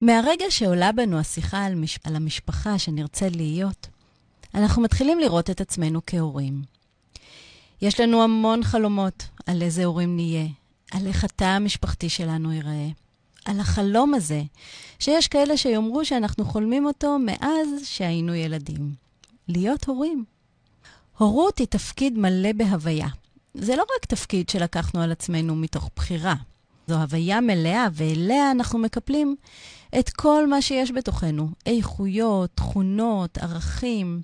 מהרגע שעולה בנו השיחה על, מש... על המשפחה שנרצה להיות, אנחנו מתחילים לראות את עצמנו כהורים. יש לנו המון חלומות על איזה הורים נהיה, על איך התא המשפחתי שלנו ייראה, על החלום הזה, שיש כאלה שיאמרו שאנחנו חולמים אותו מאז שהיינו ילדים. להיות הורים. הורות היא תפקיד מלא בהוויה. זה לא רק תפקיד שלקחנו על עצמנו מתוך בחירה. זו הוויה מלאה, ואליה אנחנו מקפלים את כל מה שיש בתוכנו. איכויות, תכונות, ערכים,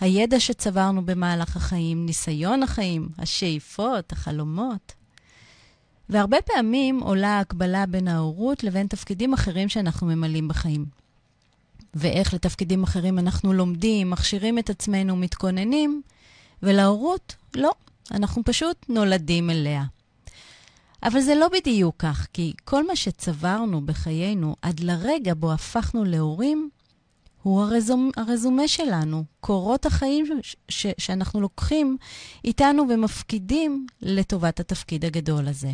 הידע שצברנו במהלך החיים, ניסיון החיים, השאיפות, החלומות. והרבה פעמים עולה ההקבלה בין ההורות לבין תפקידים אחרים שאנחנו ממלאים בחיים. ואיך לתפקידים אחרים אנחנו לומדים, מכשירים את עצמנו, מתכוננים, ולהורות, לא, אנחנו פשוט נולדים אליה. אבל זה לא בדיוק כך, כי כל מה שצברנו בחיינו עד לרגע בו הפכנו להורים, הוא הרזומ, הרזומה שלנו, קורות החיים ש, ש, שאנחנו לוקחים איתנו ומפקידים לטובת התפקיד הגדול הזה.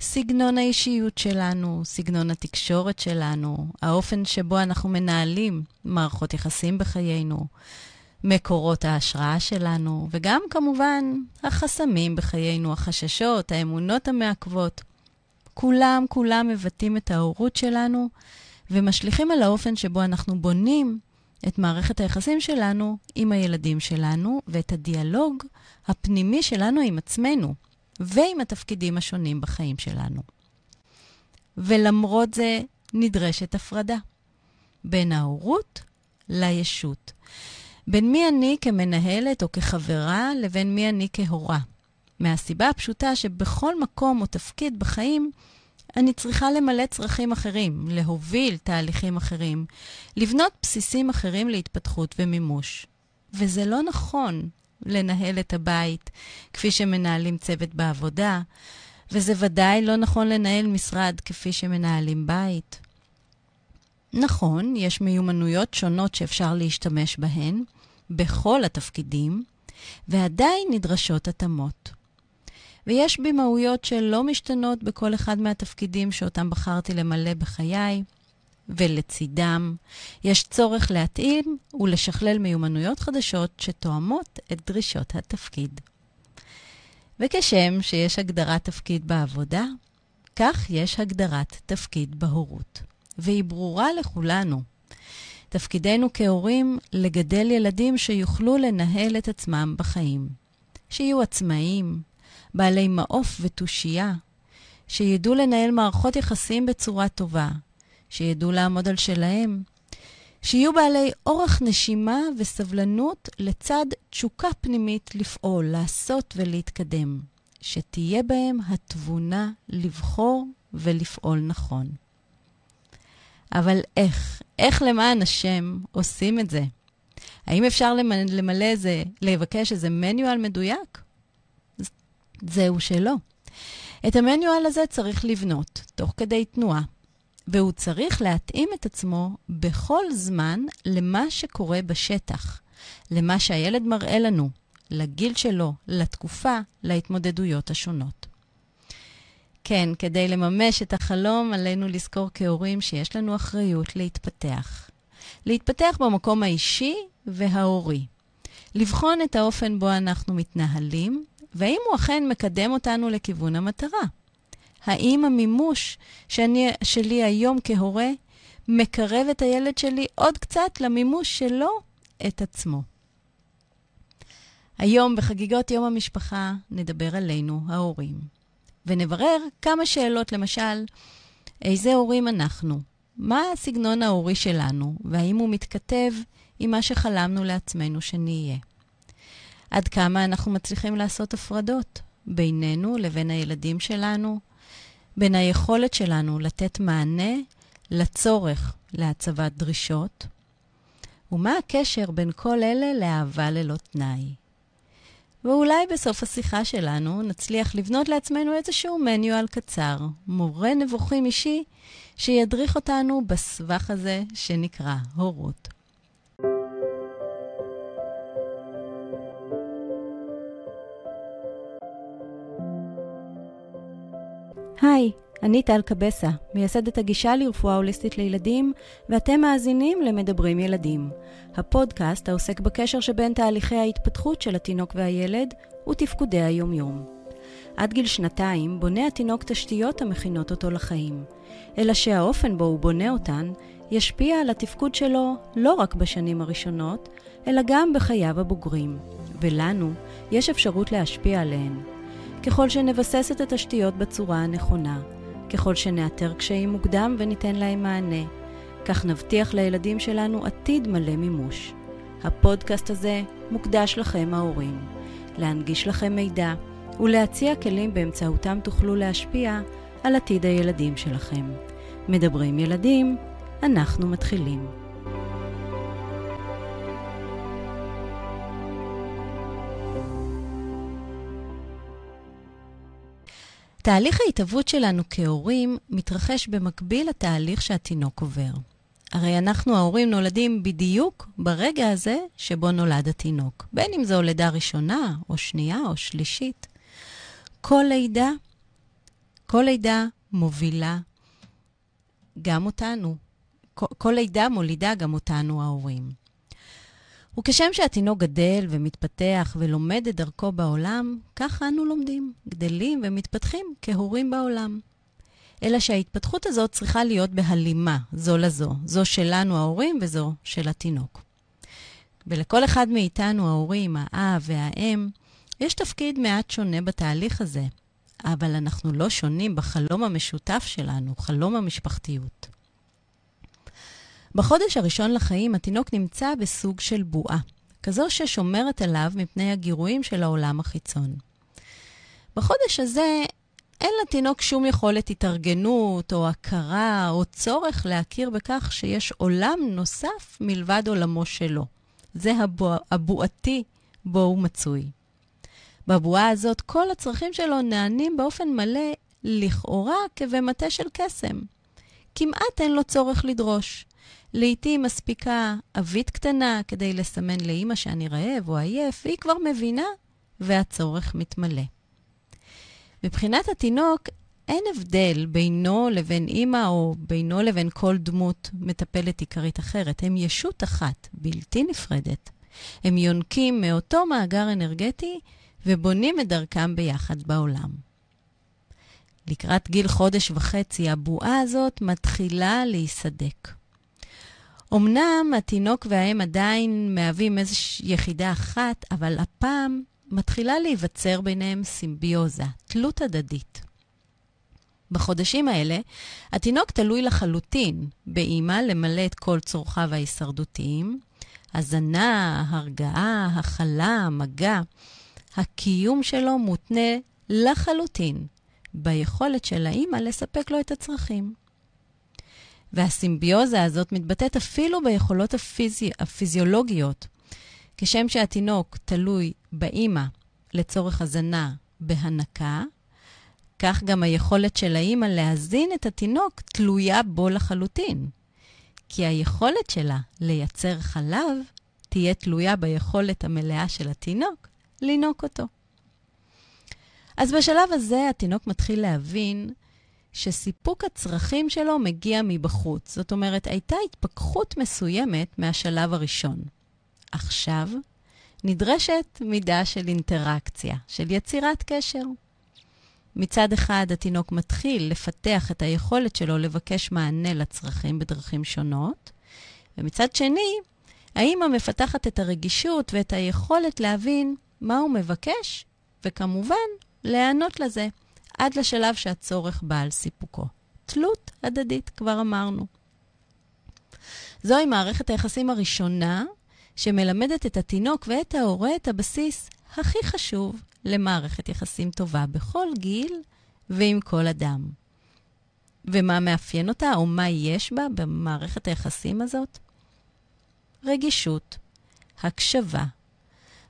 סגנון האישיות שלנו, סגנון התקשורת שלנו, האופן שבו אנחנו מנהלים מערכות יחסים בחיינו, מקורות ההשראה שלנו, וגם כמובן החסמים בחיינו, החששות, האמונות המעכבות. כולם, כולם מבטאים את ההורות שלנו ומשליכים על האופן שבו אנחנו בונים את מערכת היחסים שלנו עם הילדים שלנו ואת הדיאלוג הפנימי שלנו עם עצמנו ועם התפקידים השונים בחיים שלנו. ולמרות זה נדרשת הפרדה בין ההורות לישות. בין מי אני כמנהלת או כחברה לבין מי אני כהורה. מהסיבה הפשוטה שבכל מקום או תפקיד בחיים אני צריכה למלא צרכים אחרים, להוביל תהליכים אחרים, לבנות בסיסים אחרים להתפתחות ומימוש. וזה לא נכון לנהל את הבית כפי שמנהלים צוות בעבודה, וזה ודאי לא נכון לנהל משרד כפי שמנהלים בית. נכון, יש מיומנויות שונות שאפשר להשתמש בהן, בכל התפקידים, ועדיין נדרשות התאמות. ויש בי מהויות שלא משתנות בכל אחד מהתפקידים שאותם בחרתי למלא בחיי, ולצידם יש צורך להתאים ולשכלל מיומנויות חדשות שתואמות את דרישות התפקיד. וכשם שיש הגדרת תפקיד בעבודה, כך יש הגדרת תפקיד בהורות. והיא ברורה לכולנו. תפקידנו כהורים לגדל ילדים שיוכלו לנהל את עצמם בחיים. שיהיו עצמאיים, בעלי מעוף ותושייה, שידעו לנהל מערכות יחסים בצורה טובה, שידעו לעמוד על שלהם, שיהיו בעלי אורך נשימה וסבלנות לצד תשוקה פנימית לפעול, לעשות ולהתקדם, שתהיה בהם התבונה לבחור ולפעול נכון. אבל איך? איך למען השם עושים את זה? האם אפשר למלא איזה, לבקש איזה מניואל מדויק? זהו שלא. את המניואל הזה צריך לבנות, תוך כדי תנועה, והוא צריך להתאים את עצמו בכל זמן למה שקורה בשטח, למה שהילד מראה לנו, לגיל שלו, לתקופה, להתמודדויות השונות. כן, כדי לממש את החלום, עלינו לזכור כהורים שיש לנו אחריות להתפתח. להתפתח במקום האישי וההורי. לבחון את האופן בו אנחנו מתנהלים, והאם הוא אכן מקדם אותנו לכיוון המטרה. האם המימוש שאני, שלי היום כהורה מקרב את הילד שלי עוד קצת למימוש שלו את עצמו. היום בחגיגות יום המשפחה נדבר עלינו, ההורים. ונברר כמה שאלות, למשל, איזה הורים אנחנו? מה הסגנון ההורי שלנו, והאם הוא מתכתב עם מה שחלמנו לעצמנו שנהיה? עד כמה אנחנו מצליחים לעשות הפרדות בינינו לבין הילדים שלנו, בין היכולת שלנו לתת מענה לצורך להצבת דרישות, ומה הקשר בין כל אלה לאהבה ללא תנאי. ואולי בסוף השיחה שלנו נצליח לבנות לעצמנו איזשהו מניואל קצר, מורה נבוכים אישי, שידריך אותנו בסבך הזה שנקרא הורות. היי, אני טל קבסה, מייסדת הגישה לרפואה הוליסטית לילדים, ואתם מאזינים למדברים ילדים, הפודקאסט העוסק בקשר שבין תהליכי ההתפתחות של התינוק והילד ותפקודי היומיום. עד גיל שנתיים בונה התינוק תשתיות המכינות אותו לחיים, אלא שהאופן בו הוא בונה אותן ישפיע על התפקוד שלו לא רק בשנים הראשונות, אלא גם בחייו הבוגרים, ולנו יש אפשרות להשפיע עליהן. ככל שנבסס את התשתיות בצורה הנכונה, ככל שנאתר קשיים מוקדם וניתן להם מענה, כך נבטיח לילדים שלנו עתיד מלא מימוש. הפודקאסט הזה מוקדש לכם ההורים, להנגיש לכם מידע ולהציע כלים באמצעותם תוכלו להשפיע על עתיד הילדים שלכם. מדברים ילדים, אנחנו מתחילים. תהליך ההתהוות שלנו כהורים מתרחש במקביל לתהליך שהתינוק עובר. הרי אנחנו ההורים נולדים בדיוק ברגע הזה שבו נולד התינוק, בין אם זו לידה ראשונה, או שנייה, או שלישית. כל לידה, כל לידה מובילה גם אותנו. כל, לידה מולידה גם אותנו, ההורים. וכשם שהתינוק גדל ומתפתח ולומד את דרכו בעולם, כך אנו לומדים, גדלים ומתפתחים כהורים בעולם. אלא שההתפתחות הזאת צריכה להיות בהלימה זו לזו, זו שלנו ההורים וזו של התינוק. ולכל אחד מאיתנו, ההורים, האב והאם, יש תפקיד מעט שונה בתהליך הזה, אבל אנחנו לא שונים בחלום המשותף שלנו, חלום המשפחתיות. בחודש הראשון לחיים התינוק נמצא בסוג של בועה, כזו ששומרת עליו מפני הגירויים של העולם החיצון. בחודש הזה אין לתינוק שום יכולת התארגנות או הכרה או צורך להכיר בכך שיש עולם נוסף מלבד עולמו שלו. זה הבוע, הבועתי בו הוא מצוי. בבועה הזאת כל הצרכים שלו נענים באופן מלא, לכאורה כבמטה של קסם. כמעט אין לו צורך לדרוש. לעתים מספיקה אבית קטנה כדי לסמן לאימא שאני רעב או עייף, והיא כבר מבינה, והצורך מתמלא. מבחינת התינוק, אין הבדל בינו לבין אימא או בינו לבין כל דמות מטפלת עיקרית אחרת. הם ישות אחת, בלתי נפרדת. הם יונקים מאותו מאגר אנרגטי ובונים את דרכם ביחד בעולם. לקראת גיל חודש וחצי, הבועה הזאת מתחילה להיסדק. אמנם התינוק והאם עדיין מהווים איזושהי יחידה אחת, אבל הפעם מתחילה להיווצר ביניהם סימביוזה, תלות הדדית. בחודשים האלה, התינוק תלוי לחלוטין באימא למלא את כל צורכיו ההישרדותיים, הזנה, הרגעה, הכלה, מגע. הקיום שלו מותנה לחלוטין ביכולת של האימא לספק לו את הצרכים. והסימביוזה הזאת מתבטאת אפילו ביכולות הפיזי... הפיזיולוגיות. כשם שהתינוק תלוי באימא לצורך הזנה בהנקה, כך גם היכולת של האימא להזין את התינוק תלויה בו לחלוטין. כי היכולת שלה לייצר חלב תהיה תלויה ביכולת המלאה של התינוק לינוק אותו. אז בשלב הזה התינוק מתחיל להבין שסיפוק הצרכים שלו מגיע מבחוץ. זאת אומרת, הייתה התפכחות מסוימת מהשלב הראשון. עכשיו נדרשת מידה של אינטראקציה, של יצירת קשר. מצד אחד, התינוק מתחיל לפתח את היכולת שלו לבקש מענה לצרכים בדרכים שונות, ומצד שני, האמא מפתחת את הרגישות ואת היכולת להבין מה הוא מבקש, וכמובן, להיענות לזה. עד לשלב שהצורך בא על סיפוקו. תלות הדדית, כבר אמרנו. זוהי מערכת היחסים הראשונה שמלמדת את התינוק ואת ההורה את הבסיס הכי חשוב למערכת יחסים טובה בכל גיל ועם כל אדם. ומה מאפיין אותה, או מה יש בה במערכת היחסים הזאת? רגישות, הקשבה,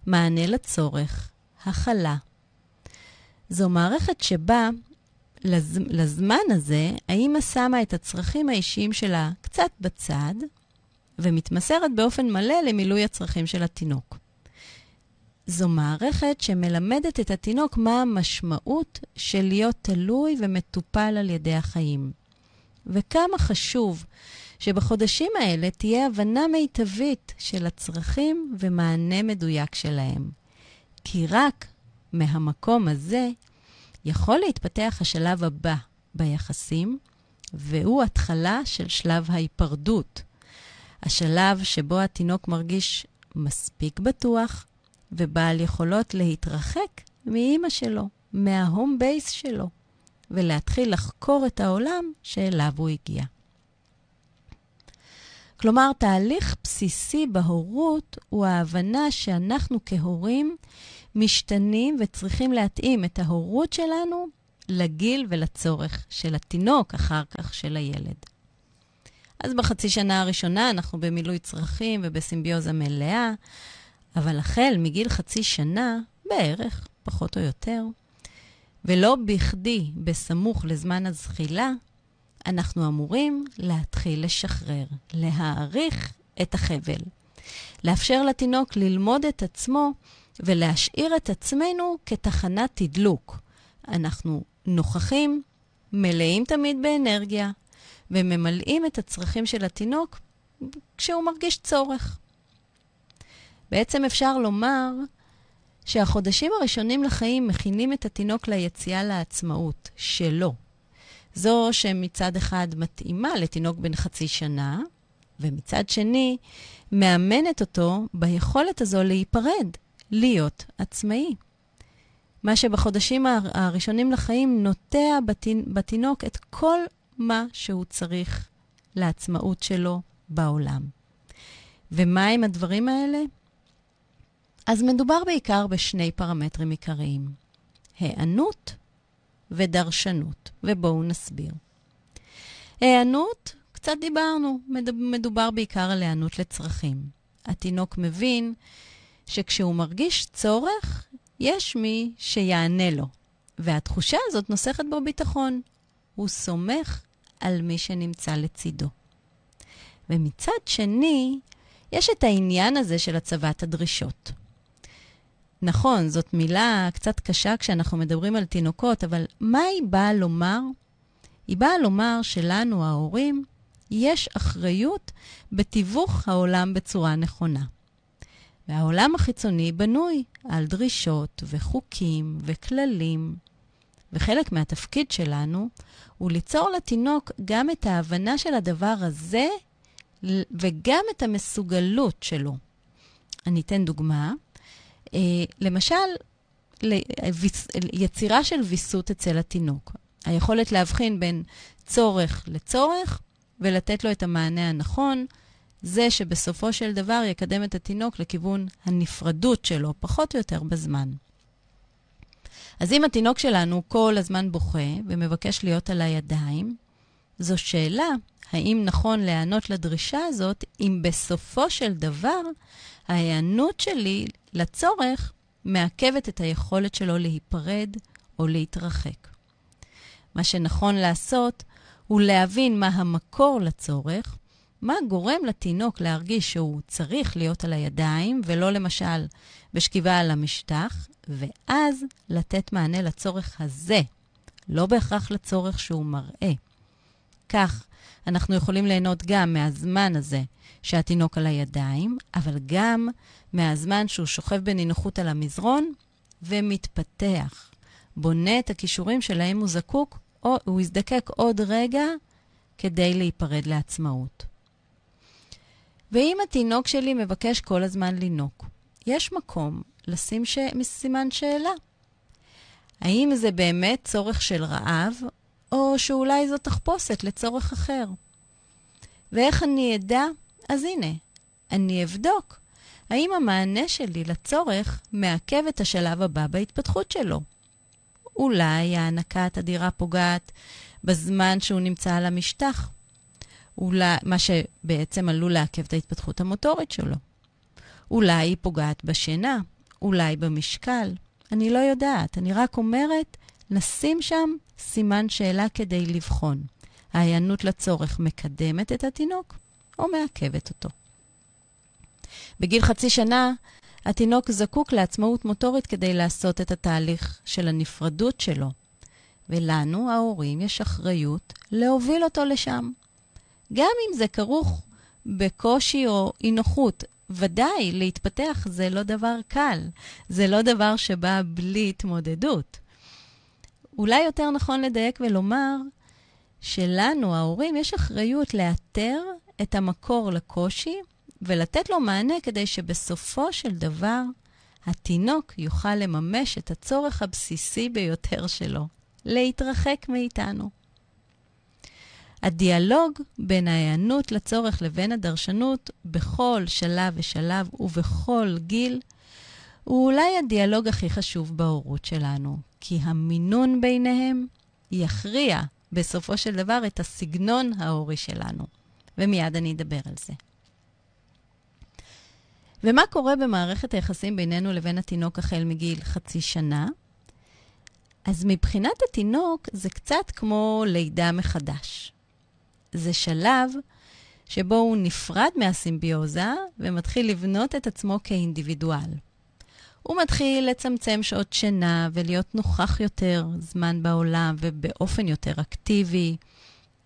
מענה לצורך, הכלה, זו מערכת שבה לז... לזמן הזה, האימא שמה את הצרכים האישיים שלה קצת בצד, ומתמסרת באופן מלא למילוי הצרכים של התינוק. זו מערכת שמלמדת את התינוק מה המשמעות של להיות תלוי ומטופל על ידי החיים. וכמה חשוב שבחודשים האלה תהיה הבנה מיטבית של הצרכים ומענה מדויק שלהם. כי רק מהמקום הזה יכול להתפתח השלב הבא ביחסים, והוא התחלה של שלב ההיפרדות. השלב שבו התינוק מרגיש מספיק בטוח ובעל יכולות להתרחק מאימא שלו, מההום בייס שלו, ולהתחיל לחקור את העולם שאליו הוא הגיע. כלומר, תהליך בסיסי בהורות הוא ההבנה שאנחנו כהורים משתנים וצריכים להתאים את ההורות שלנו לגיל ולצורך של התינוק, אחר כך של הילד. אז בחצי שנה הראשונה אנחנו במילוי צרכים ובסימביוזה מלאה, אבל החל מגיל חצי שנה, בערך, פחות או יותר, ולא בכדי בסמוך לזמן הזחילה, אנחנו אמורים להתחיל לשחרר, להעריך את החבל. לאפשר לתינוק ללמוד את עצמו ולהשאיר את עצמנו כתחנת תדלוק. אנחנו נוכחים, מלאים תמיד באנרגיה, וממלאים את הצרכים של התינוק כשהוא מרגיש צורך. בעצם אפשר לומר שהחודשים הראשונים לחיים מכינים את התינוק ליציאה לעצמאות שלו. זו שמצד אחד מתאימה לתינוק בן חצי שנה, ומצד שני מאמנת אותו ביכולת הזו להיפרד, להיות עצמאי. מה שבחודשים הראשונים לחיים נוטע בתינוק את כל מה שהוא צריך לעצמאות שלו בעולם. ומה עם הדברים האלה? אז מדובר בעיקר בשני פרמטרים עיקריים, היענות ודרשנות, ובואו נסביר. היענות, קצת דיברנו, מדובר בעיקר על היענות לצרכים. התינוק מבין שכשהוא מרגיש צורך, יש מי שיענה לו, והתחושה הזאת נוסכת בו ביטחון. הוא סומך על מי שנמצא לצידו. ומצד שני, יש את העניין הזה של הצבת הדרישות. נכון, זאת מילה קצת קשה כשאנחנו מדברים על תינוקות, אבל מה היא באה לומר? היא באה לומר שלנו, ההורים, יש אחריות בתיווך העולם בצורה נכונה. והעולם החיצוני בנוי על דרישות וחוקים וכללים, וחלק מהתפקיד שלנו הוא ליצור לתינוק גם את ההבנה של הדבר הזה וגם את המסוגלות שלו. אני אתן דוגמה. אה, למשל, יצירה של ויסות אצל התינוק. היכולת להבחין בין צורך לצורך ולתת לו את המענה הנכון, זה שבסופו של דבר יקדם את התינוק לכיוון הנפרדות שלו, פחות או יותר בזמן. אז אם התינוק שלנו כל הזמן בוכה ומבקש להיות על הידיים, זו שאלה האם נכון להיענות לדרישה הזאת, אם בסופו של דבר ההיענות שלי לצורך מעכבת את היכולת שלו להיפרד או להתרחק. מה שנכון לעשות הוא להבין מה המקור לצורך, מה גורם לתינוק להרגיש שהוא צריך להיות על הידיים, ולא למשל בשכיבה על המשטח, ואז לתת מענה לצורך הזה, לא בהכרח לצורך שהוא מראה. כך, אנחנו יכולים ליהנות גם מהזמן הזה שהתינוק על הידיים, אבל גם מהזמן שהוא שוכב בנינוחות על המזרון ומתפתח, בונה את הכישורים שלהם הוא זקוק, או הוא יזדקק עוד רגע כדי להיפרד לעצמאות. ואם התינוק שלי מבקש כל הזמן לינוק, יש מקום לשים ש... סימן שאלה. האם זה באמת צורך של רעב, או שאולי זו תחפושת לצורך אחר? ואיך אני אדע? אז הנה, אני אבדוק האם המענה שלי לצורך מעכב את השלב הבא בהתפתחות שלו. אולי הענקה התדירה פוגעת בזמן שהוא נמצא על המשטח, אולי, מה שבעצם עלול לעכב את ההתפתחות המוטורית שלו. אולי היא פוגעת בשינה, אולי במשקל. אני לא יודעת, אני רק אומרת, נשים שם סימן שאלה כדי לבחון. ההיענות לצורך מקדמת את התינוק או מעכבת אותו. בגיל חצי שנה התינוק זקוק לעצמאות מוטורית כדי לעשות את התהליך של הנפרדות שלו, ולנו, ההורים, יש אחריות להוביל אותו לשם. גם אם זה כרוך בקושי או אי נוחות. ודאי, להתפתח זה לא דבר קל, זה לא דבר שבא בלי התמודדות. אולי יותר נכון לדייק ולומר שלנו, ההורים, יש אחריות לאתר את המקור לקושי ולתת לו מענה כדי שבסופו של דבר התינוק יוכל לממש את הצורך הבסיסי ביותר שלו, להתרחק מאיתנו. הדיאלוג בין ההיענות לצורך לבין הדרשנות בכל שלב ושלב ובכל גיל הוא אולי הדיאלוג הכי חשוב בהורות שלנו, כי המינון ביניהם יכריע בסופו של דבר את הסגנון ההורי שלנו. ומיד אני אדבר על זה. ומה קורה במערכת היחסים בינינו לבין התינוק החל מגיל חצי שנה? אז מבחינת התינוק זה קצת כמו לידה מחדש. זה שלב שבו הוא נפרד מהסימביוזה ומתחיל לבנות את עצמו כאינדיבידואל. הוא מתחיל לצמצם שעות שינה ולהיות נוכח יותר זמן בעולם ובאופן יותר אקטיבי.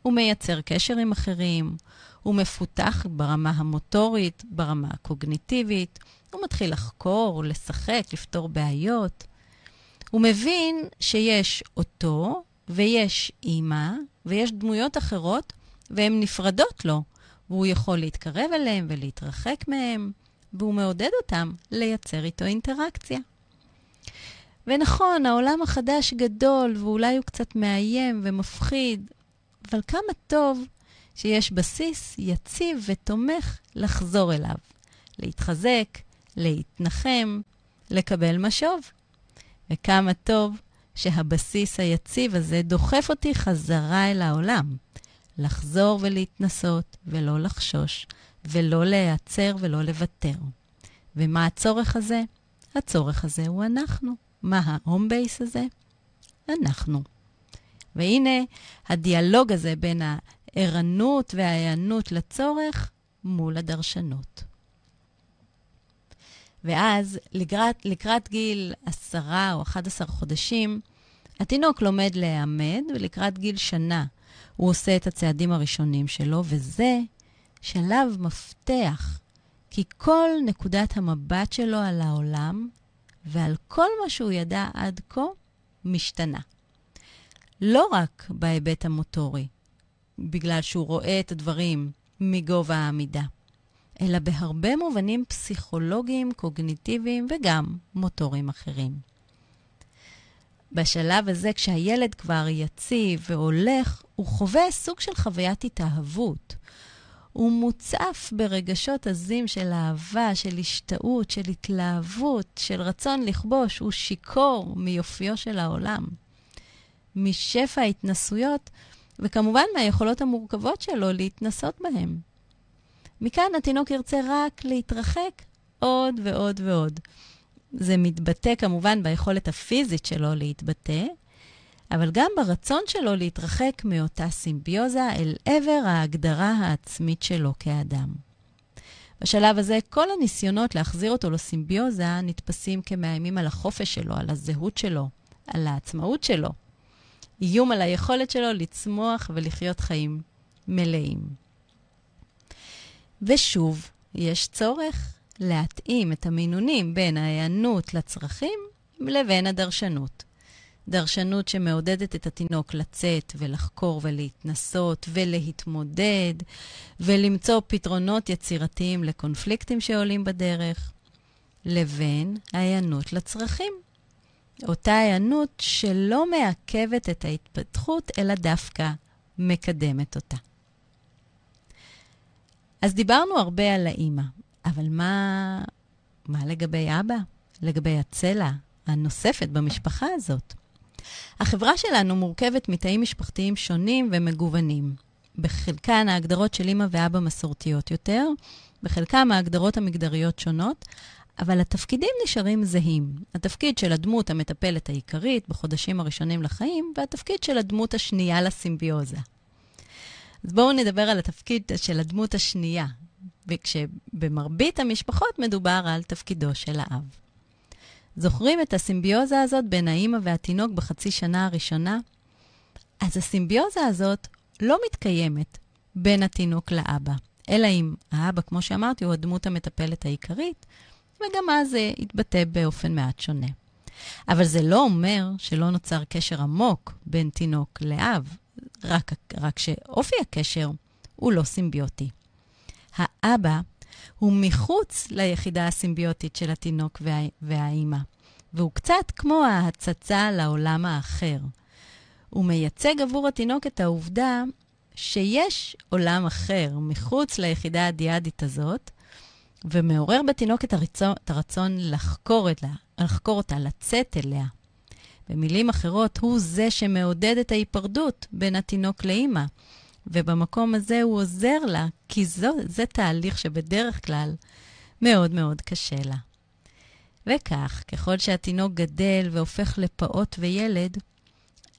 הוא מייצר קשר עם אחרים, הוא מפותח ברמה המוטורית, ברמה הקוגניטיבית, הוא מתחיל לחקור, לשחק, לפתור בעיות. הוא מבין שיש אותו ויש אימא ויש דמויות אחרות והן נפרדות לו, והוא יכול להתקרב אליהם ולהתרחק מהם, והוא מעודד אותם לייצר איתו אינטראקציה. ונכון, העולם החדש גדול ואולי הוא קצת מאיים ומפחיד, אבל כמה טוב שיש בסיס יציב ותומך לחזור אליו, להתחזק, להתנחם, לקבל משוב. וכמה טוב שהבסיס היציב הזה דוחף אותי חזרה אל העולם. לחזור ולהתנסות ולא לחשוש, ולא להיעצר ולא לוותר. ומה הצורך הזה? הצורך הזה הוא אנחנו. מה ההום בייס הזה? אנחנו. והנה הדיאלוג הזה בין הערנות וההיענות לצורך מול הדרשנות. ואז לקראת, לקראת גיל עשרה או 11 חודשים, התינוק לומד להיעמד, ולקראת גיל שנה הוא עושה את הצעדים הראשונים שלו, וזה שלב מפתח, כי כל נקודת המבט שלו על העולם ועל כל מה שהוא ידע עד כה משתנה. לא רק בהיבט המוטורי, בגלל שהוא רואה את הדברים מגובה העמידה, אלא בהרבה מובנים פסיכולוגיים, קוגניטיביים וגם מוטוריים אחרים. בשלב הזה, כשהילד כבר יציב והולך, הוא חווה סוג של חוויית התאהבות. הוא מוצף ברגשות עזים של אהבה, של השתאות, של התלהבות, של רצון לכבוש. הוא שיכור מיופיו של העולם. משפע ההתנסויות, וכמובן מהיכולות המורכבות שלו להתנסות בהם. מכאן התינוק ירצה רק להתרחק עוד ועוד ועוד. זה מתבטא כמובן ביכולת הפיזית שלו להתבטא, אבל גם ברצון שלו להתרחק מאותה סימביוזה אל עבר ההגדרה העצמית שלו כאדם. בשלב הזה, כל הניסיונות להחזיר אותו לסימביוזה נתפסים כמאיימים על החופש שלו, על הזהות שלו, על העצמאות שלו. איום על היכולת שלו לצמוח ולחיות חיים מלאים. ושוב, יש צורך להתאים את המינונים בין ההיענות לצרכים לבין הדרשנות. דרשנות שמעודדת את התינוק לצאת ולחקור ולהתנסות ולהתמודד ולמצוא פתרונות יצירתיים לקונפליקטים שעולים בדרך, לבין ההיענות לצרכים. אותה היענות שלא מעכבת את ההתפתחות, אלא דווקא מקדמת אותה. אז דיברנו הרבה על האימא, אבל מה, מה לגבי אבא? לגבי הצלע הנוספת במשפחה הזאת? החברה שלנו מורכבת מתאים משפחתיים שונים ומגוונים. בחלקן ההגדרות של אמא ואבא מסורתיות יותר, בחלקם ההגדרות המגדריות שונות, אבל התפקידים נשארים זהים. התפקיד של הדמות המטפלת העיקרית בחודשים הראשונים לחיים, והתפקיד של הדמות השנייה לסימביוזה. אז בואו נדבר על התפקיד של הדמות השנייה. וכשבמרבית המשפחות מדובר על תפקידו של האב. זוכרים את הסימביוזה הזאת בין האימא והתינוק בחצי שנה הראשונה? אז הסימביוזה הזאת לא מתקיימת בין התינוק לאבא, אלא אם האבא, כמו שאמרתי, הוא הדמות המטפלת העיקרית, וגם אז זה יתבטא באופן מעט שונה. אבל זה לא אומר שלא נוצר קשר עמוק בין תינוק לאב, רק, רק שאופי הקשר הוא לא סימביוטי. האבא הוא מחוץ ליחידה הסימביוטית של התינוק וה, והאימא, והוא קצת כמו ההצצה לעולם האחר. הוא מייצג עבור התינוק את העובדה שיש עולם אחר מחוץ ליחידה הדיאדית הזאת, ומעורר בתינוק את, הרצון, את הרצון לחקור, את לה, לחקור אותה, לצאת אליה. במילים אחרות, הוא זה שמעודד את ההיפרדות בין התינוק לאימא, ובמקום הזה הוא עוזר לה, כי זו, זה תהליך שבדרך כלל מאוד מאוד קשה לה. וכך, ככל שהתינוק גדל והופך לפעוט וילד,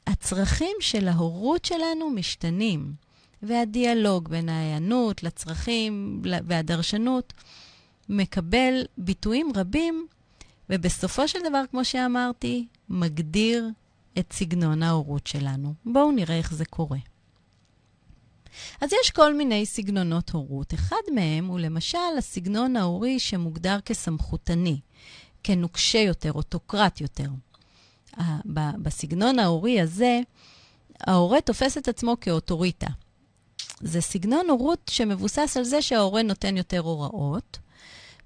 הצרכים של ההורות שלנו משתנים, והדיאלוג בין ההיענות לצרכים והדרשנות מקבל ביטויים רבים, ובסופו של דבר, כמו שאמרתי, מגדיר את סגנון ההורות שלנו. בואו נראה איך זה קורה. אז יש כל מיני סגנונות הורות. אחד מהם הוא למשל הסגנון ההורי שמוגדר כסמכותני, כנוקשה יותר, אוטוקרט יותר. בסגנון ההורי הזה, ההורה תופס את עצמו כאוטוריטה. זה סגנון הורות שמבוסס על זה שההורה נותן יותר הוראות,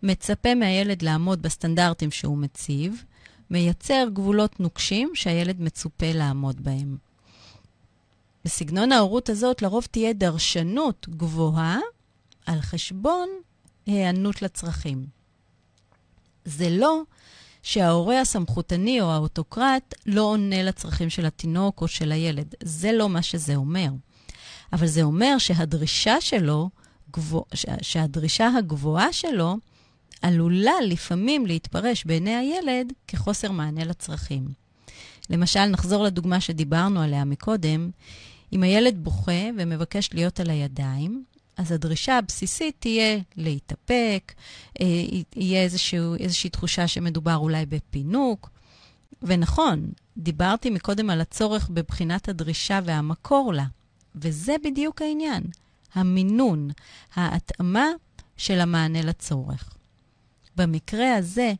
מצפה מהילד לעמוד בסטנדרטים שהוא מציב, מייצר גבולות נוקשים שהילד מצופה לעמוד בהם. בסגנון ההורות הזאת לרוב תהיה דרשנות גבוהה על חשבון היענות לצרכים. זה לא שההורה הסמכותני או האוטוקרט לא עונה לצרכים של התינוק או של הילד. זה לא מה שזה אומר. אבל זה אומר שהדרישה שלו, גבוה, שהדרישה הגבוהה שלו, עלולה לפעמים להתפרש בעיני הילד כחוסר מענה לצרכים. למשל, נחזור לדוגמה שדיברנו עליה מקודם, אם הילד בוכה ומבקש להיות על הידיים, אז הדרישה הבסיסית תהיה להתאפק, אה, יהיה איזשהו, איזושהי תחושה שמדובר אולי בפינוק. ונכון, דיברתי מקודם על הצורך בבחינת הדרישה והמקור לה, וזה בדיוק העניין, המינון, ההתאמה של המענה לצורך. במקרה הזה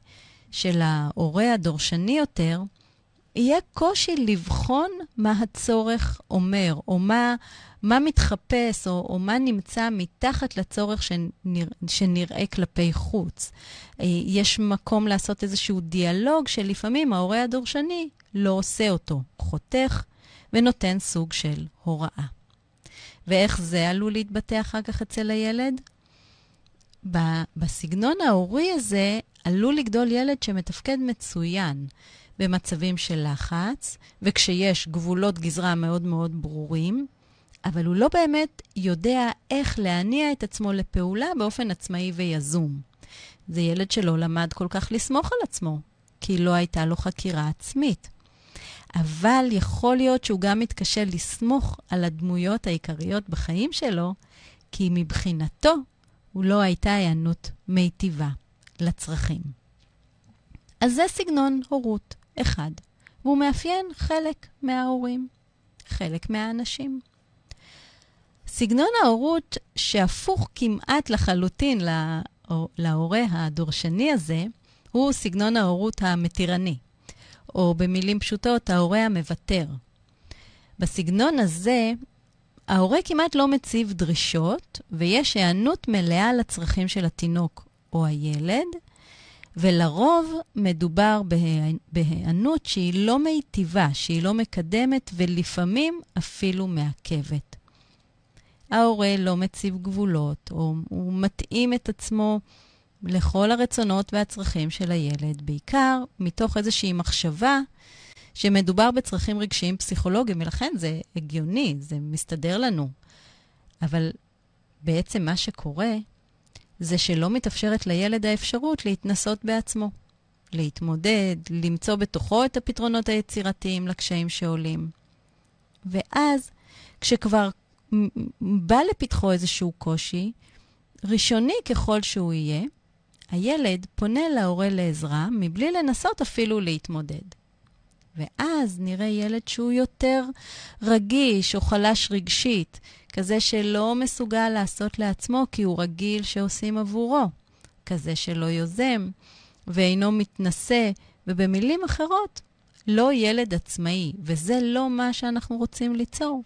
של ההורה הדורשני יותר, יהיה קושי לבחון מה הצורך אומר, או מה, מה מתחפש, או, או מה נמצא מתחת לצורך שנרא, שנראה כלפי חוץ. אה, יש מקום לעשות איזשהו דיאלוג שלפעמים ההורה הדורשני לא עושה אותו, חותך ונותן סוג של הוראה. ואיך זה עלול להתבטא אחר כך אצל הילד? בסגנון ההורי הזה עלול לגדול ילד שמתפקד מצוין במצבים של לחץ, וכשיש גבולות גזרה מאוד מאוד ברורים, אבל הוא לא באמת יודע איך להניע את עצמו לפעולה באופן עצמאי ויזום. זה ילד שלא למד כל כך לסמוך על עצמו, כי לא הייתה לו חקירה עצמית. אבל יכול להיות שהוא גם מתקשה לסמוך על הדמויות העיקריות בחיים שלו, כי מבחינתו הוא לא הייתה היענות מיטיבה לצרכים. אז זה סגנון הורות אחד, והוא מאפיין חלק מההורים, חלק מהאנשים. סגנון ההורות שהפוך כמעט לחלוטין להורה הדורשני הזה, הוא סגנון ההורות המתירני, או במילים פשוטות, ההורה המוותר. בסגנון הזה, ההורה כמעט לא מציב דרישות, ויש היענות מלאה לצרכים של התינוק או הילד, ולרוב מדובר בהיענות שהיא לא מיטיבה, שהיא לא מקדמת, ולפעמים אפילו מעכבת. ההורה לא מציב גבולות, או הוא מתאים את עצמו לכל הרצונות והצרכים של הילד, בעיקר מתוך איזושהי מחשבה שמדובר בצרכים רגשיים פסיכולוגיים, ולכן זה הגיוני, זה מסתדר לנו. אבל בעצם מה שקורה זה שלא מתאפשרת לילד האפשרות להתנסות בעצמו, להתמודד, למצוא בתוכו את הפתרונות היצירתיים לקשיים שעולים. ואז, כשכבר בא לפתחו איזשהו קושי, ראשוני ככל שהוא יהיה, הילד פונה להורה לעזרה מבלי לנסות אפילו להתמודד. ואז נראה ילד שהוא יותר רגיש או חלש רגשית, כזה שלא מסוגל לעשות לעצמו כי הוא רגיל שעושים עבורו, כזה שלא יוזם ואינו מתנשא, ובמילים אחרות, לא ילד עצמאי, וזה לא מה שאנחנו רוצים ליצור.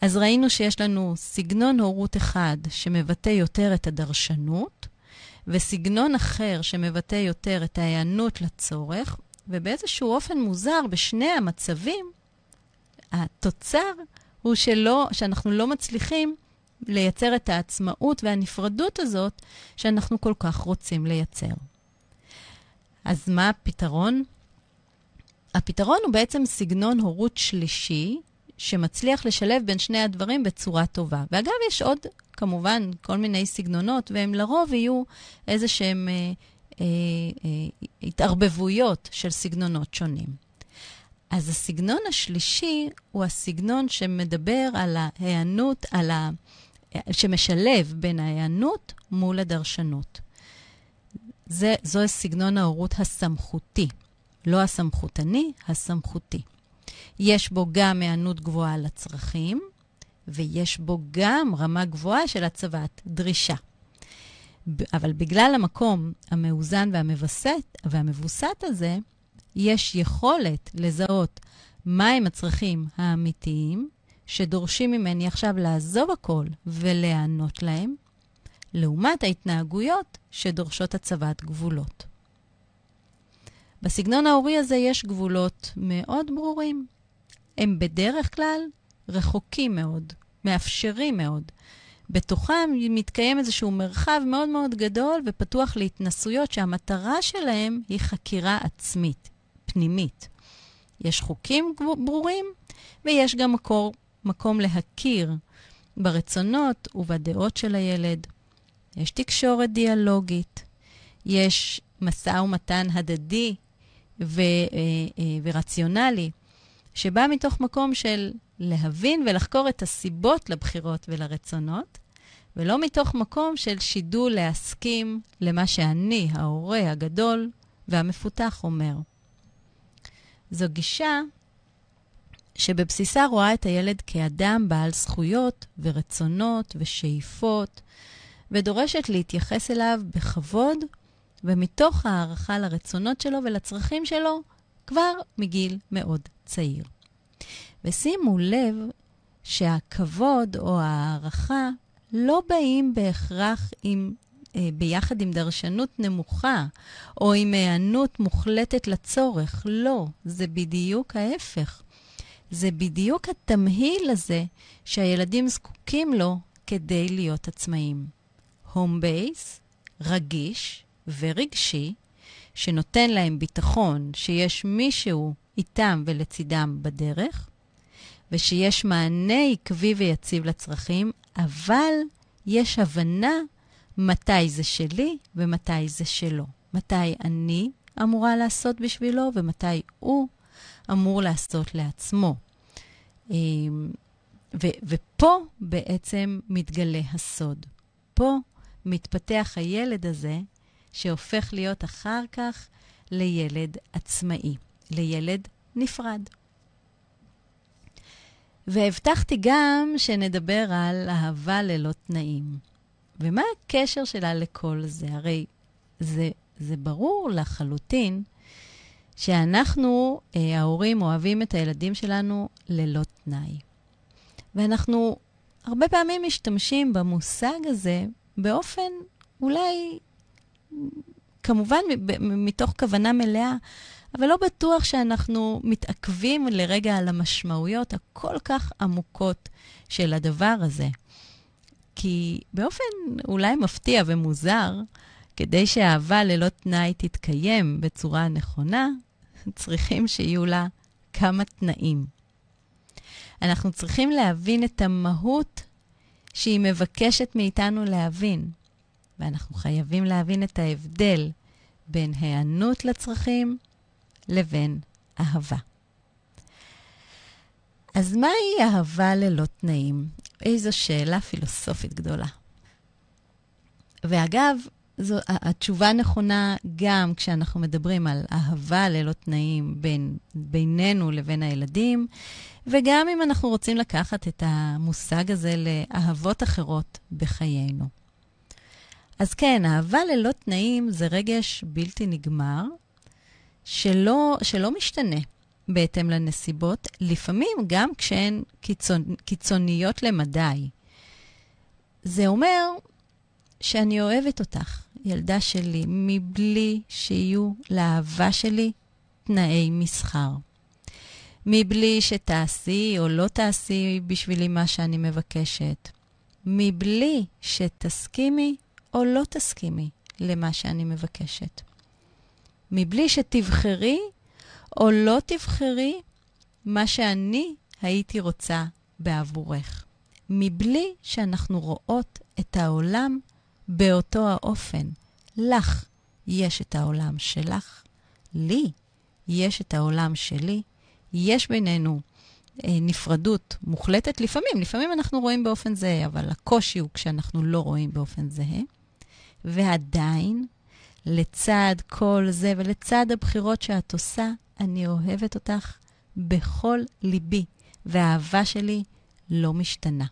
אז ראינו שיש לנו סגנון הורות אחד שמבטא יותר את הדרשנות, וסגנון אחר שמבטא יותר את ההיענות לצורך, ובאיזשהו אופן מוזר, בשני המצבים, התוצר הוא שלא, שאנחנו לא מצליחים לייצר את העצמאות והנפרדות הזאת שאנחנו כל כך רוצים לייצר. אז מה הפתרון? הפתרון הוא בעצם סגנון הורות שלישי, שמצליח לשלב בין שני הדברים בצורה טובה. ואגב, יש עוד, כמובן, כל מיני סגנונות, והם לרוב יהיו איזה שהם אה, אה, אה, התערבבויות של סגנונות שונים. אז הסגנון השלישי הוא הסגנון שמדבר על ההיענות, על ה... שמשלב בין ההיענות מול הדרשנות. זה, זו סגנון ההורות הסמכותי, לא הסמכותני, הסמכותי. יש בו גם היענות גבוהה לצרכים, ויש בו גם רמה גבוהה של הצבת דרישה. אבל בגלל המקום המאוזן והמבסת, והמבוסת הזה, יש יכולת לזהות מהם הצרכים האמיתיים שדורשים ממני עכשיו לעזוב הכל ולהיענות להם, לעומת ההתנהגויות שדורשות הצבת גבולות. בסגנון ההורי הזה יש גבולות מאוד ברורים. הם בדרך כלל רחוקים מאוד, מאפשרים מאוד. בתוכם מתקיים איזשהו מרחב מאוד מאוד גדול ופתוח להתנסויות שהמטרה שלהם היא חקירה עצמית, פנימית. יש חוקים ברורים ויש גם מקור, מקום להכיר ברצונות ובדעות של הילד. יש תקשורת דיאלוגית, יש משא ומתן הדדי ו, אה, אה, ורציונלי, שבא מתוך מקום של להבין ולחקור את הסיבות לבחירות ולרצונות, ולא מתוך מקום של שידול להסכים למה שאני, ההורה הגדול והמפותח, אומר. זו גישה שבבסיסה רואה את הילד כאדם בעל זכויות ורצונות ושאיפות, ודורשת להתייחס אליו בכבוד ומתוך הערכה לרצונות שלו ולצרכים שלו כבר מגיל מאוד צעיר. ושימו לב שהכבוד או ההערכה לא באים בהכרח עם, אה, ביחד עם דרשנות נמוכה או עם היענות מוחלטת לצורך. לא, זה בדיוק ההפך. זה בדיוק התמהיל הזה שהילדים זקוקים לו כדי להיות עצמאיים. הום בייס, רגיש ורגשי, שנותן להם ביטחון שיש מישהו איתם ולצידם בדרך, ושיש מענה עקבי ויציב לצרכים, אבל יש הבנה מתי זה שלי ומתי זה שלו. מתי אני אמורה לעשות בשבילו ומתי הוא אמור לעשות לעצמו. אמ, ו- ופה בעצם מתגלה הסוד. פה מתפתח הילד הזה, שהופך להיות אחר כך לילד עצמאי, לילד נפרד. והבטחתי גם שנדבר על אהבה ללא תנאים. ומה הקשר שלה לכל זה? הרי זה, זה ברור לחלוטין שאנחנו, אה, ההורים, אוהבים את הילדים שלנו ללא תנאי. ואנחנו הרבה פעמים משתמשים במושג הזה באופן אולי, כמובן מתוך כוונה מלאה, אבל לא בטוח שאנחנו מתעכבים לרגע על המשמעויות הכל כך עמוקות של הדבר הזה. כי באופן אולי מפתיע ומוזר, כדי שאהבה ללא תנאי תתקיים בצורה נכונה, צריכים שיהיו לה כמה תנאים. אנחנו צריכים להבין את המהות שהיא מבקשת מאיתנו להבין, ואנחנו חייבים להבין את ההבדל בין היענות לצרכים לבין אהבה. אז מהי אהבה ללא תנאים? איזו שאלה פילוסופית גדולה. ואגב, זו, התשובה נכונה גם כשאנחנו מדברים על אהבה ללא תנאים בין, בינינו לבין הילדים, וגם אם אנחנו רוצים לקחת את המושג הזה לאהבות אחרות בחיינו. אז כן, אהבה ללא תנאים זה רגש בלתי נגמר, שלא, שלא משתנה בהתאם לנסיבות, לפעמים גם כשהן קיצונ, קיצוניות למדי. זה אומר שאני אוהבת אותך, ילדה שלי, מבלי שיהיו לאהבה שלי תנאי מסחר. מבלי שתעשי או לא תעשי בשבילי מה שאני מבקשת. מבלי שתסכימי או לא תסכימי למה שאני מבקשת. מבלי שתבחרי או לא תבחרי מה שאני הייתי רוצה בעבורך. מבלי שאנחנו רואות את העולם באותו האופן. לך יש את העולם שלך, לי יש את העולם שלי. יש בינינו אה, נפרדות מוחלטת לפעמים, לפעמים אנחנו רואים באופן זהה, אבל הקושי הוא כשאנחנו לא רואים באופן זהה. ועדיין, לצד כל זה ולצד הבחירות שאת עושה, אני אוהבת אותך בכל ליבי, והאהבה שלי לא משתנה.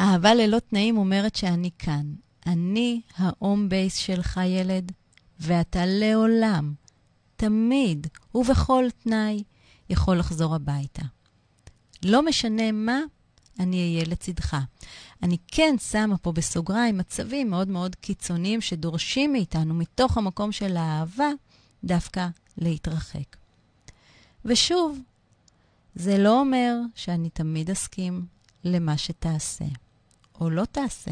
אהבה ללא תנאים אומרת שאני כאן. אני ההום בייס שלך, ילד, ואתה לעולם, תמיד ובכל תנאי יכול לחזור הביתה. לא משנה מה, אני אהיה לצדך. אני כן שמה פה בסוגריים מצבים מאוד מאוד קיצוניים שדורשים מאיתנו, מתוך המקום של האהבה, דווקא להתרחק. ושוב, זה לא אומר שאני תמיד אסכים למה שתעשה. או לא תעשה.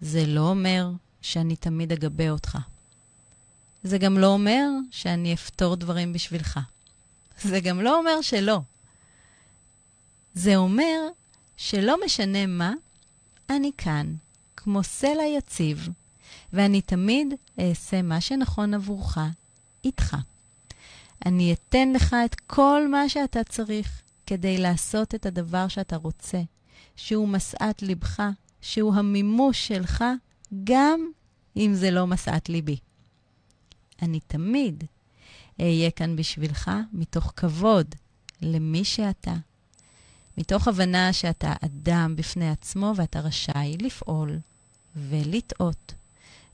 זה לא אומר שאני תמיד אגבה אותך. זה גם לא אומר שאני אפתור דברים בשבילך. זה גם לא אומר שלא. זה אומר שלא משנה מה, אני כאן, כמו סלע יציב, ואני תמיד אעשה מה שנכון עבורך, איתך. אני אתן לך את כל מה שאתה צריך כדי לעשות את הדבר שאתה רוצה, שהוא משאת לבך, שהוא המימוש שלך, גם אם זה לא משאת ליבי. אני תמיד אהיה כאן בשבילך מתוך כבוד למי שאתה, מתוך הבנה שאתה אדם בפני עצמו ואתה רשאי לפעול ולטעות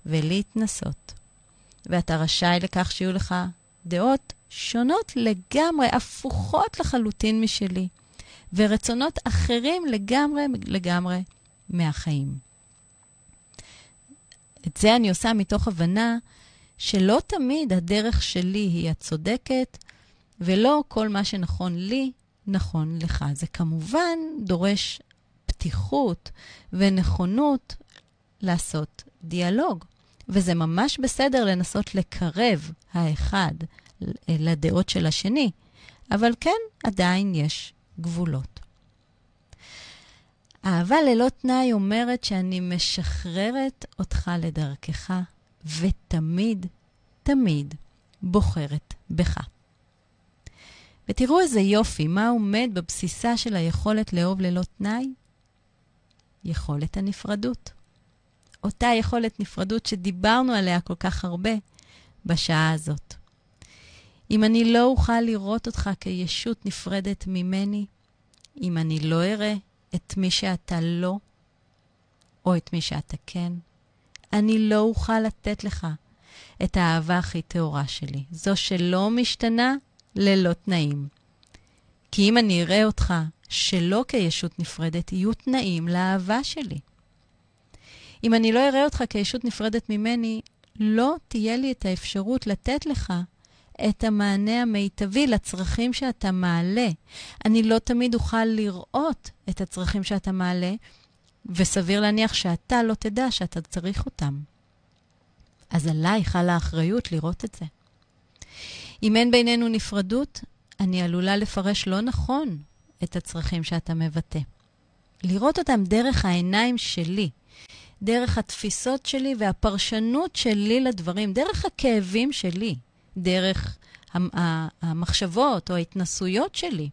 ולהתנסות. ואתה רשאי לכך שיהיו לך דעות שונות לגמרי, הפוכות לחלוטין משלי. ורצונות אחרים לגמרי לגמרי מהחיים. את זה אני עושה מתוך הבנה שלא תמיד הדרך שלי היא הצודקת, ולא כל מה שנכון לי, נכון לך. זה כמובן דורש פתיחות ונכונות לעשות דיאלוג. וזה ממש בסדר לנסות לקרב האחד לדעות של השני, אבל כן, עדיין יש גבולות. אהבה ללא תנאי אומרת שאני משחררת אותך לדרכך, ותמיד, תמיד בוחרת בך. ותראו איזה יופי, מה עומד בבסיסה של היכולת לאהוב ללא תנאי? יכולת הנפרדות. אותה יכולת נפרדות שדיברנו עליה כל כך הרבה בשעה הזאת. אם אני לא אוכל לראות אותך כישות נפרדת ממני, אם אני לא אראה את מי שאתה לא, או את מי שאתה כן, אני לא אוכל לתת לך את האהבה הכי טהורה שלי, זו שלא משתנה ללא תנאים. כי אם אני אראה אותך שלא כישות נפרדת, יהיו תנאים לאהבה שלי. אם אני לא אראה אותך כישות נפרדת ממני, לא תהיה לי את האפשרות לתת לך את המענה המיטבי לצרכים שאתה מעלה. אני לא תמיד אוכל לראות את הצרכים שאתה מעלה, וסביר להניח שאתה לא תדע שאתה צריך אותם. אז עליי חלה האחריות לראות את זה. אם אין בינינו נפרדות, אני עלולה לפרש לא נכון את הצרכים שאתה מבטא. לראות אותם דרך העיניים שלי, דרך התפיסות שלי והפרשנות שלי לדברים, דרך הכאבים שלי. דרך המחשבות או ההתנסויות שלי.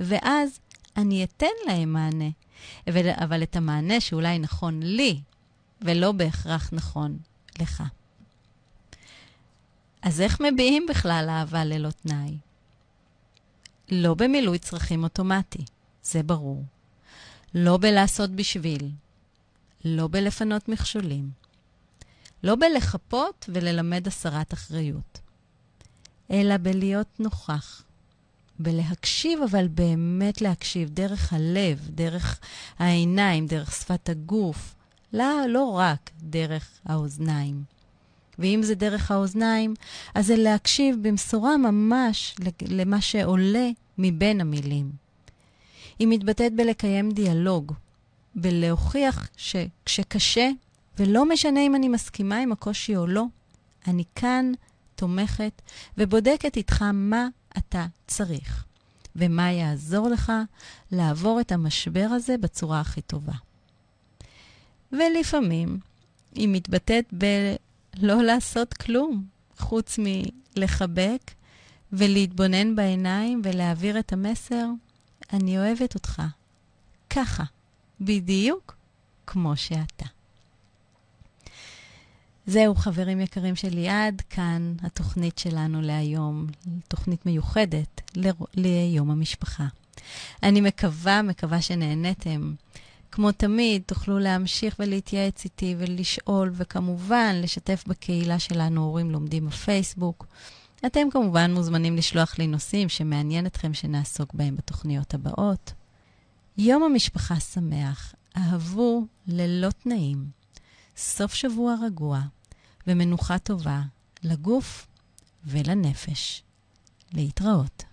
ואז אני אתן להם מענה. אבל, את המענה שאולי נכון לי ולא בהכרח נכון לך. אז איך מביעים בכלל אהבה ללא תנאי? לא במילוי צרכים אוטומטי, זה ברור. לא בלעשות בשביל. לא בלפנות מכשולים. לא בלחפות וללמד הסרת אחריות, אלא בלהיות נוכח, בלהקשיב, אבל באמת להקשיב דרך הלב, דרך העיניים, דרך שפת הגוף, לא, לא רק דרך האוזניים. ואם זה דרך האוזניים, אז זה להקשיב במשורה ממש למה שעולה מבין המילים. היא מתבטאת בלקיים דיאלוג, בלהוכיח שכשקשה, ולא משנה אם אני מסכימה עם הקושי או לא, אני כאן תומכת ובודקת איתך מה אתה צריך, ומה יעזור לך לעבור את המשבר הזה בצורה הכי טובה. ולפעמים היא מתבטאת בלא לעשות כלום, חוץ מלחבק ולהתבונן בעיניים ולהעביר את המסר, אני אוהבת אותך. ככה, בדיוק כמו שאתה. זהו, חברים יקרים שלי, עד כאן התוכנית שלנו להיום, תוכנית מיוחדת ל... ליום המשפחה. אני מקווה, מקווה שנהניתם. כמו תמיד, תוכלו להמשיך ולהתייעץ איתי ולשאול, וכמובן, לשתף בקהילה שלנו הורים לומדים בפייסבוק. אתם כמובן מוזמנים לשלוח לי נושאים שמעניין אתכם שנעסוק בהם בתוכניות הבאות. יום המשפחה שמח, אהבו ללא תנאים. סוף שבוע רגוע ומנוחה טובה לגוף ולנפש. להתראות.